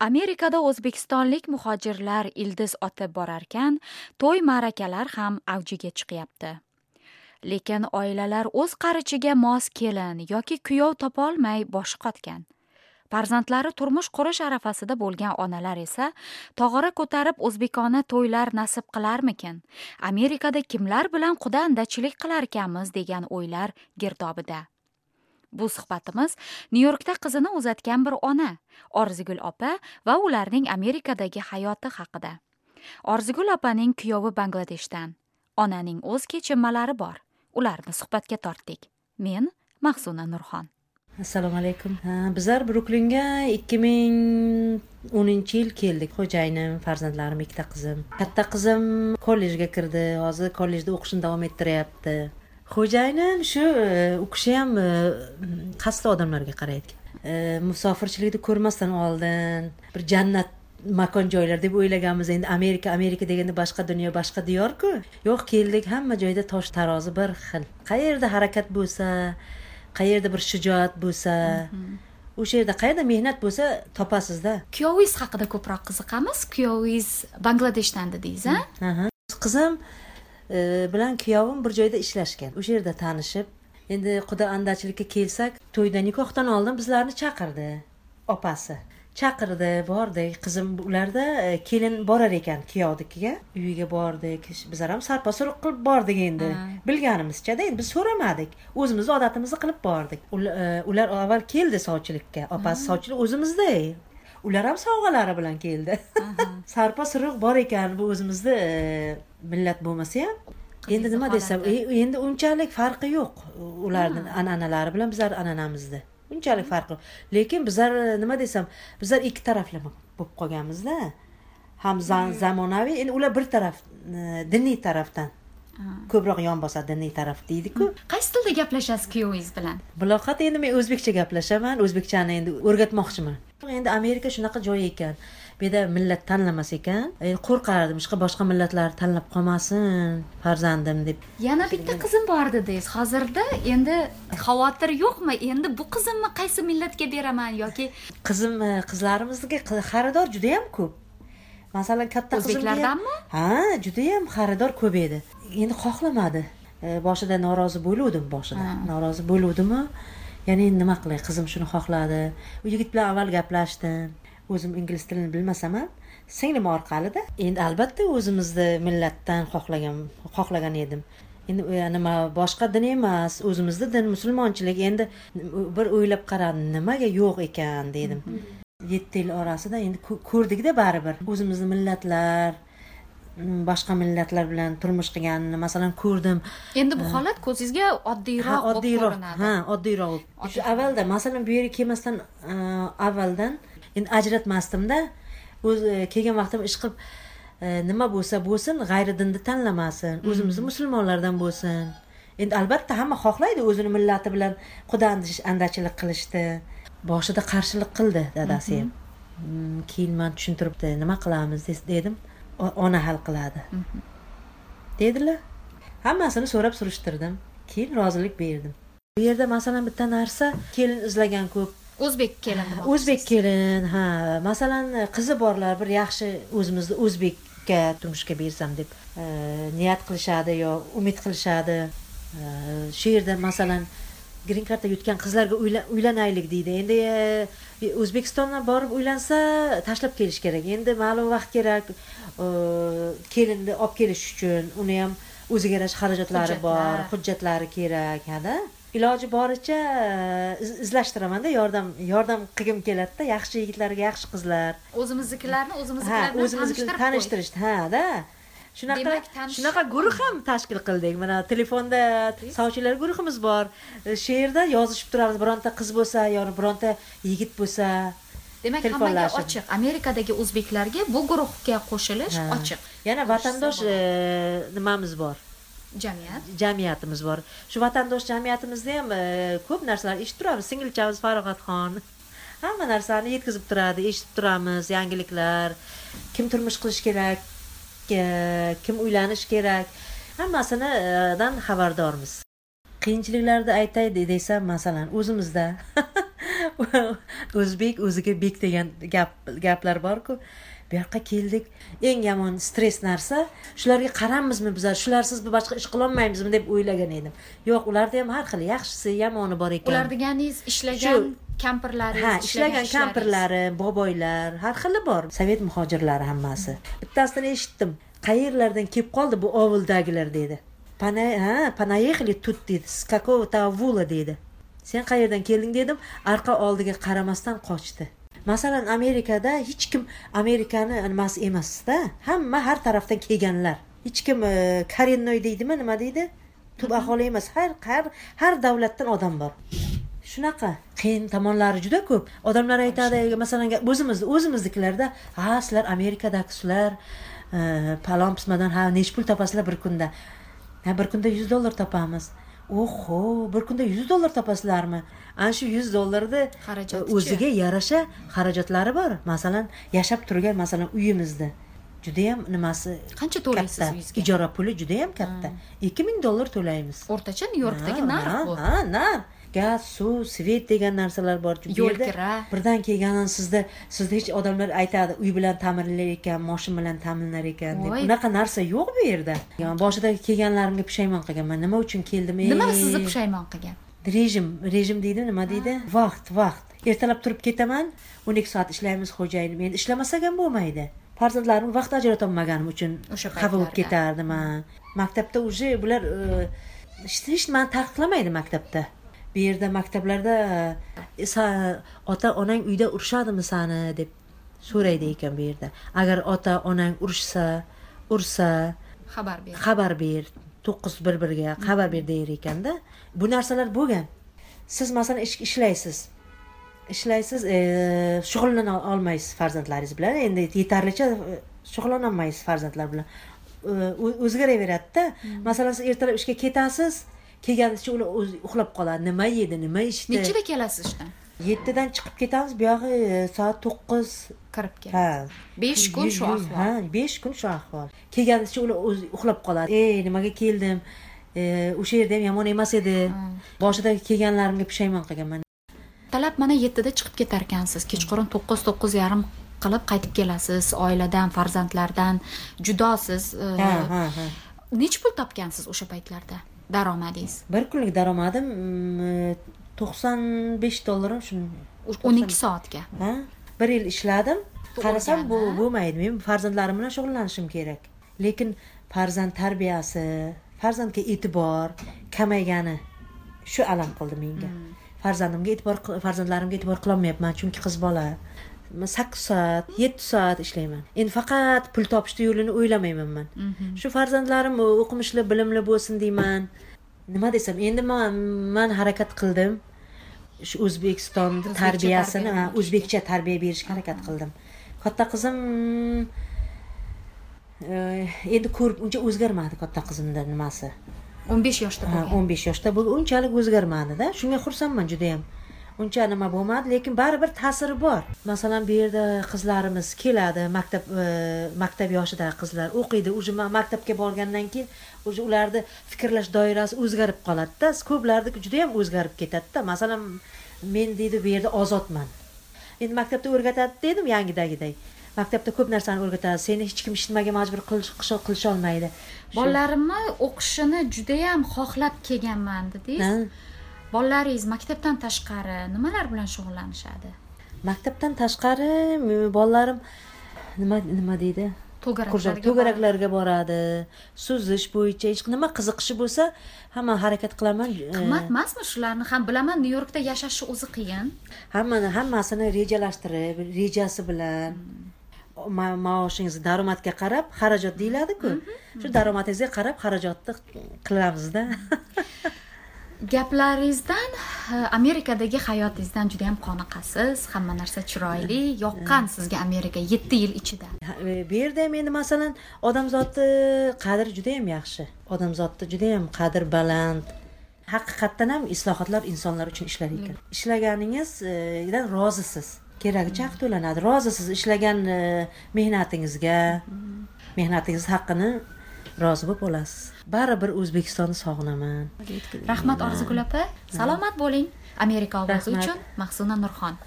amerikada o'zbekistonlik muhojirlar ildiz otib borarkan to'y ma'rakalar ham avjiga chiqyapti. Lekin oilalar o'z qarichiga mos kelin yoki kuyov topolmay boshi qotgan. Farzandlari turmush qurish arafasida bo'lgan onalar esa tog'ora ko'tarib o'zbekona to'ylar nasib qilarmikin? Amerikada kimlar bilan quda andachilik qilarkanmiz degan o'ylar girdobida. Bu suhbatimiz nyu yorkda qizini uzatgan bir ona orzigul opa va ularning amerikadagi hayoti haqida. Orzigul opaning kuyovi bangladeshdan onaning o'z kechinmalari bor. Ularni suhbatga tortdik. Men mahsuna nurxon. Assalomu alaykum. Bizlar bruklinga ikki ming o'ninchi yil keldik. Xo'jayinim farzandlarim ikkita qizim. Katta qizim kollejga kirdi. Hozir kollejda o'qishini davom ettiryapti. Xo'jayinim shu e, u kishi ham e, qasdi odamlarga qaraydi. E, musofirchilikni ko'rmasdan oldin bir jannat makon joylar deb o'ylaganmiz. Endi amerika amerika deganda boshqa dunyo boshqa diyorku. Yo'q keldik hamma joyda tosh tarozi bir xil. Qayerda harakat bo'lsa qayerda bir shijoat bo'lsa o'sha yerda qayerda mehnat bo'lsa topasizda. Kuyovingiz haqida ko'proq qiziqamiz. Kuyovingiz bangladeshdan dedingiz a qizim bilan kuyovim bir joyda ishlashgan. O'sha yerda tanishib endi quda andachilikka kelsak to'yda nikohdan oldin bizlarni chaqirdi opasi. Chaqirdi bordik. Qizim ularda e, kelin borar ekan kuyovnikiga uyiga bordik. Bizlar ham sarpo suruq qilib bordik endi. Bilganimizchada endi biz so'ramadik. O'zimizni odatimizni qilib bordik. E, ular avval keldi sovchilikka. Opasi sovchilik o'zimizda ular ham sovg'alari bilan keldi. Sarpo suruq bor ekan bu o'zimizni millat bo'lmasa ham. Endi nima desam e, endi unchalik farqi yo'q ularni an'analari bilan bizlar an'anamizni unchalik farqi yo'q. Lekin bizlar nima desam bizlar ikki taraflama bo'lib qolganmizda. Ham zamonaviy endi ular bir taraf e, diniy tarafdan. Ko'proq yon bosadi diniy taraf deydiku. Qaysi tilda gaplashasiz kuyovingiz bilan? Buloqat endi men o'zbekcha gaplashaman o'zbekchani endi o'rgatmoqchiman endi amerika shunaqa joy ekan. Bu yerda millat tanlamas ekan. Qo'rqardim shunaqa boshqa millatlar tanlab qolmasin farzandim deb. Yana bitta qizim bor dedingiz hozirda endi xavotir yo'qmi? Endi bu qizimni qaysi millatga beraman yoki qizim e, qizlarimizga xaridor judayam ko'p. Masalan katta o'zbeklardanmi? Ha judayam xaridor ko'p edi. Endi xohlamadi. E, boshida norozi bo'luvdim boshida. Norozi bo'luvdimu yana endi nima qilay? Qizim shuni xohladi. U yigit bilan avval gaplashdim o'zim ingliz tilini bilmasam ham singlim orqalida? Endi albatta o'zimizni millatdan xohlagan xohlagan edim. Endi nima boshqa din emas o'zimizni din musulmonchilik. Endi bir o'ylab qaradim nimaga yo'q ekan dedim. Yetti yil orasida endi ko'rdikda baribir. O'zimizni millatlar boshqa millatlar bilan turmush qilganini masalan ko'rdim. Endi bu holat ko'zingizga oddiyroq oddiyroq ha oddiyroq avvalda masalan bu yerga kelmasdan avvaldan endi ajratmasdimda o'zi e, kelgan vaqtim ish qilib e, nima bo'lsa bo'lsin g'ayri dinni tanlamasin. Mm-hmm. o'zimizni musulmonlardan bo'lsin. Endi albatta hamma xohlaydi o'zini millati bilan quda andachilik qilishni boshida qarshilik qildi dadasi. Ham mm-hmm. mm, keyin man tushuntiribdi nima qilamiz dedim ona hal qiladi. Dedilar. Hammasini so'rab surishtirdim. Keyin rozilik berdim. Bu yerda masalan bitta narsa kelin izlagan ko'p. O'zbek kelin o'zbek kelin ha. Masalan qizi borlar bir yaxshi o'zimizni o'zbekka turmushga bersam deb e, niyat qilishadi yo umid qilishadi. E, shu yerda masalan grin karta yutgan qizlarga uylanaylik deydi. Endi e, o'zbekistondan borib uylansa tashlab kelish kerak. Endi ma'lum vaqt kerak kelinni olib kelish uchun. Uni ham o'ziga yarasha xarajatlari bor hujjatlari kerak hada iloji boricha e, izlashtiramanda yordam yordam qilgim keladida yaxshi yigitlarga yaxshi qizlar. O'zimiznikilarni o'zimiznikilar bilan o'zimizniki tanishtirishdi hada shunaqa shunaqa guruh ham tashkil qildik. Mana telefonda sovchilar guruhimiz bor. E, shu yerda yozishib turamiz bironta qiz bo'lsa yo bironta yigit bo'lsa. Demak hammaga ochiq. Amerikadagi o'zbeklarga bu guruhga qo'shilish ochiq. Yana vatandosh e, nimamiz bor? Jamiyat. Jamiyatimiz bor. Shu vatandosh jamiyatimizda ham e, ko'p narsalar eshitib turamiz. Singilchamiz farog'atxon hamma narsani yetkazib turadi eshitib turamiz. Yangiliklar kim turmush qilish kerak kim uylanish kerak? Hammasidan xabardormiz. Qiyinchiliklarni aytay desam masalan o'zimizda o'zbek o'ziga bek degan gap gaplar borku. Bu yoqqa keldik. Eng yomon stress narsa shularga qaramizmi bizlar shularsiz boshqa ish qilolmaymizmi deb o'ylagan edim. Yo'q ularda ham har xil yaxshisi yomoni bor ekan. Ular deganingiz ishlagan kampirlaringiz ha ishlagan kampirlari boboylar har xili bor. Sovet muhojirlari hammasi. Bittasidan eshitdim. Qayerlardan kelib qoldi bu ovuldagilar dedi. Ha понаехали тут dedi. С какого то авула dedi. Sen qayerdan kelding dedim. Arqa oldiga qaramasdan qochdi masalan amerikada hech kim amerikani nimasi emasda hamma har tarafdan kelganlar. Hech kim e, korенной deydimi nima deydi? Tub aholi emas har har har davlatdan odam bor. Shunaqa qiyin tomonlari juda ko'p. Odamlar aytadi masalan o'zimizni o'zimiznikilarda ha sizlar amerikadagisizlar e, palon pismadan ha nechi pul topasizlar bir kunda? Ha bir kunda yuz dollar topamiz oho bir kunda yuz dollar topasizlarmi? Ana shu yuz dollarni o'ziga yarasha xarajatlari bor. Masalan yashab turgan masalan uyimizda. Judayam nimasi qancha to'laysiz uyingizga? Ijara puli judayam katta. Ikki ming dollar to'laymiz. O'rtacha nyu yorkdagi narx bu. ha narx gaz suv svet degan narsalar bor. Yo'l kira birdan kelganin sizda sizda hech odamlar aytadi uy bilan ta'minlar ekan moshin bilan ta'minlar ekan deb. Unaqa narsa yo'q bu yerda. Boshida kelganlarimga pushaymon qilganman nima uchun keldim nima sizni pushaymon qilgan? Rejim rejim deydi nima deydi? Vaqt vaqt. Ertalab turib ketaman o'n ikki soat ishlaymiz xo'jayinim endi ishlamasak ham bo'lmaydi. Farzandlarim vaqt ajratolmaganim uchun o'sha xafa bo'lib ketardim maktabda уже bular hech nimani taqiqlamaydi maktabda bu yerda maktablarda e, ota onang uyda urishadimi sani deb so'raydi ekan bu yerda. Agar ota onang urushsa ursa xabar ber. xabar ber to'qqiz bir birga xabar ber deyar ekanda. Bu narsalar bo'lgan. Siz masalan ishlaysiz. Ishlaysiz e, shug'ullana olmaysiz farzandlaringiz bilan. Endi yetarlicha e, shug'ullanolmaysiz farzandlar bilan. O'zgaraveradida. Hmm. masalan siz ertalab ishga ketasiz kelganingizcha ular uxlab qoladi. Nima yedi nima ichdi? Nechida kelasiz ishdan? Yettidan chiqib ketamiz. Buyog'i soat to'qqiz. Kirib kelasiz ha. Besh kun shu ahvol. Ha besh kun shu ahvol. Kelganingizcha ular o'zi uxlab qoladi. Ey nimaga keldim? O'sha yerda ham yomon emas edi. Boshida kelganlarimga pushaymon qilganman talab mana yettida chiqib ketar ekansiz kechqurun to'qqiz to'qqiz yarim qilib qaytib kelasiz. Oiladan farzandlardan judosiz ha ha ha. necha pul topgansiz o'sha paytlarda daromadingiz? Bir kunlik daromadim to'qson besh dollarim shu o'n ikki soatga? Ha? Bir yil ishladim. Qarasam bu bo'lmaydi. Men farzandlarim bilan shug'ullanishim kerak. Lekin farzand tarbiyasi farzandga e'tibor kamaygani shu alam qildi menga. Hmm. farzandimga e'tibor farzandlarimga e'tibor qilolmayapman chunki qiz bola sakkiz soat yetti soat ishlayman. Endi faqat pul topishni yo'lini o'ylamayman man. Mhm. shu farzandlarim o'qimishli bilimli bo'lsin deyman. Nima desam endi man man harakat qildim. Shu o'zbekistonni tarbiyasini o'zbekcha tarbiya berishga harakat qildim. Katta qizim endi ko'rib uncha o'zgarmadi katta qizimda nimasi. o'n besh yoshda o'n besh yoshda bo'lgan unchalik o'zgarmadida. Shunga xursandman judayam uncha nima bo'lmadi lekin baribir ta'siri bor. Masalan bu yerda qizlarimiz keladi maktab e, maktab yoshidagi qizlar o'qiydi уже maktabga borgandan keyin уже ularni fikrlash doirasi o'zgarib qoladida ko'plarniki judayam o'zgarib ketadida. Masalan men deydi bu yerda ozodman. Endi maktabda o'rgatadi dedim yangidagiday. Maktabda ko'p narsani o'rgatadi seni hech kim hech nimaga majbur qilisholmaydi bolalarimni o'qishini judayam xohlab kelganman dedingiz bolalaringiz maktabdan tashqari nimalar bilan shug'ullanishadi? Maktabdan tashqari bolalarim nima nima deydi? To'garaklarga boradi. suzish bo'yicha hech nima qiziqishi bo'lsa hamma harakat qilaman qimmat emasmi shularni? Ham bilaman nyu yorkda yashashni o'zi qiyin. Hammani hammasini rejalashtirib rejasi bilan. Hmm. maoshingizni daromadga qarab xarajat deyiladiku. Shu daromadingizga qarab xarajatni qilamizda gaplaringizdan amerikadagi hayotingizdan juda yam qoniqasiz. Hamma narsa chiroyli yoqqan sizga amerika yetti yil ichida. Bu yerda ham endi masalan odamzodni qadri juda yam yaxshi. Odamzodni juda yam qadr baland. Haqiqatdan ham islohotlar insonlar uchun ishlar ekan. Ishlaganingizdan rozisiz. Keragicha haq to'lanadi rozisiz ishlagan e, mehnatingizga. Mehnatingiz haqqini rozi bo'lib olasiz baribir o'zbekistonni sog'inaman. Rahmat orzugul opa. Salomat bo'ling. Amerika ovozi uchun mahsuna nurxon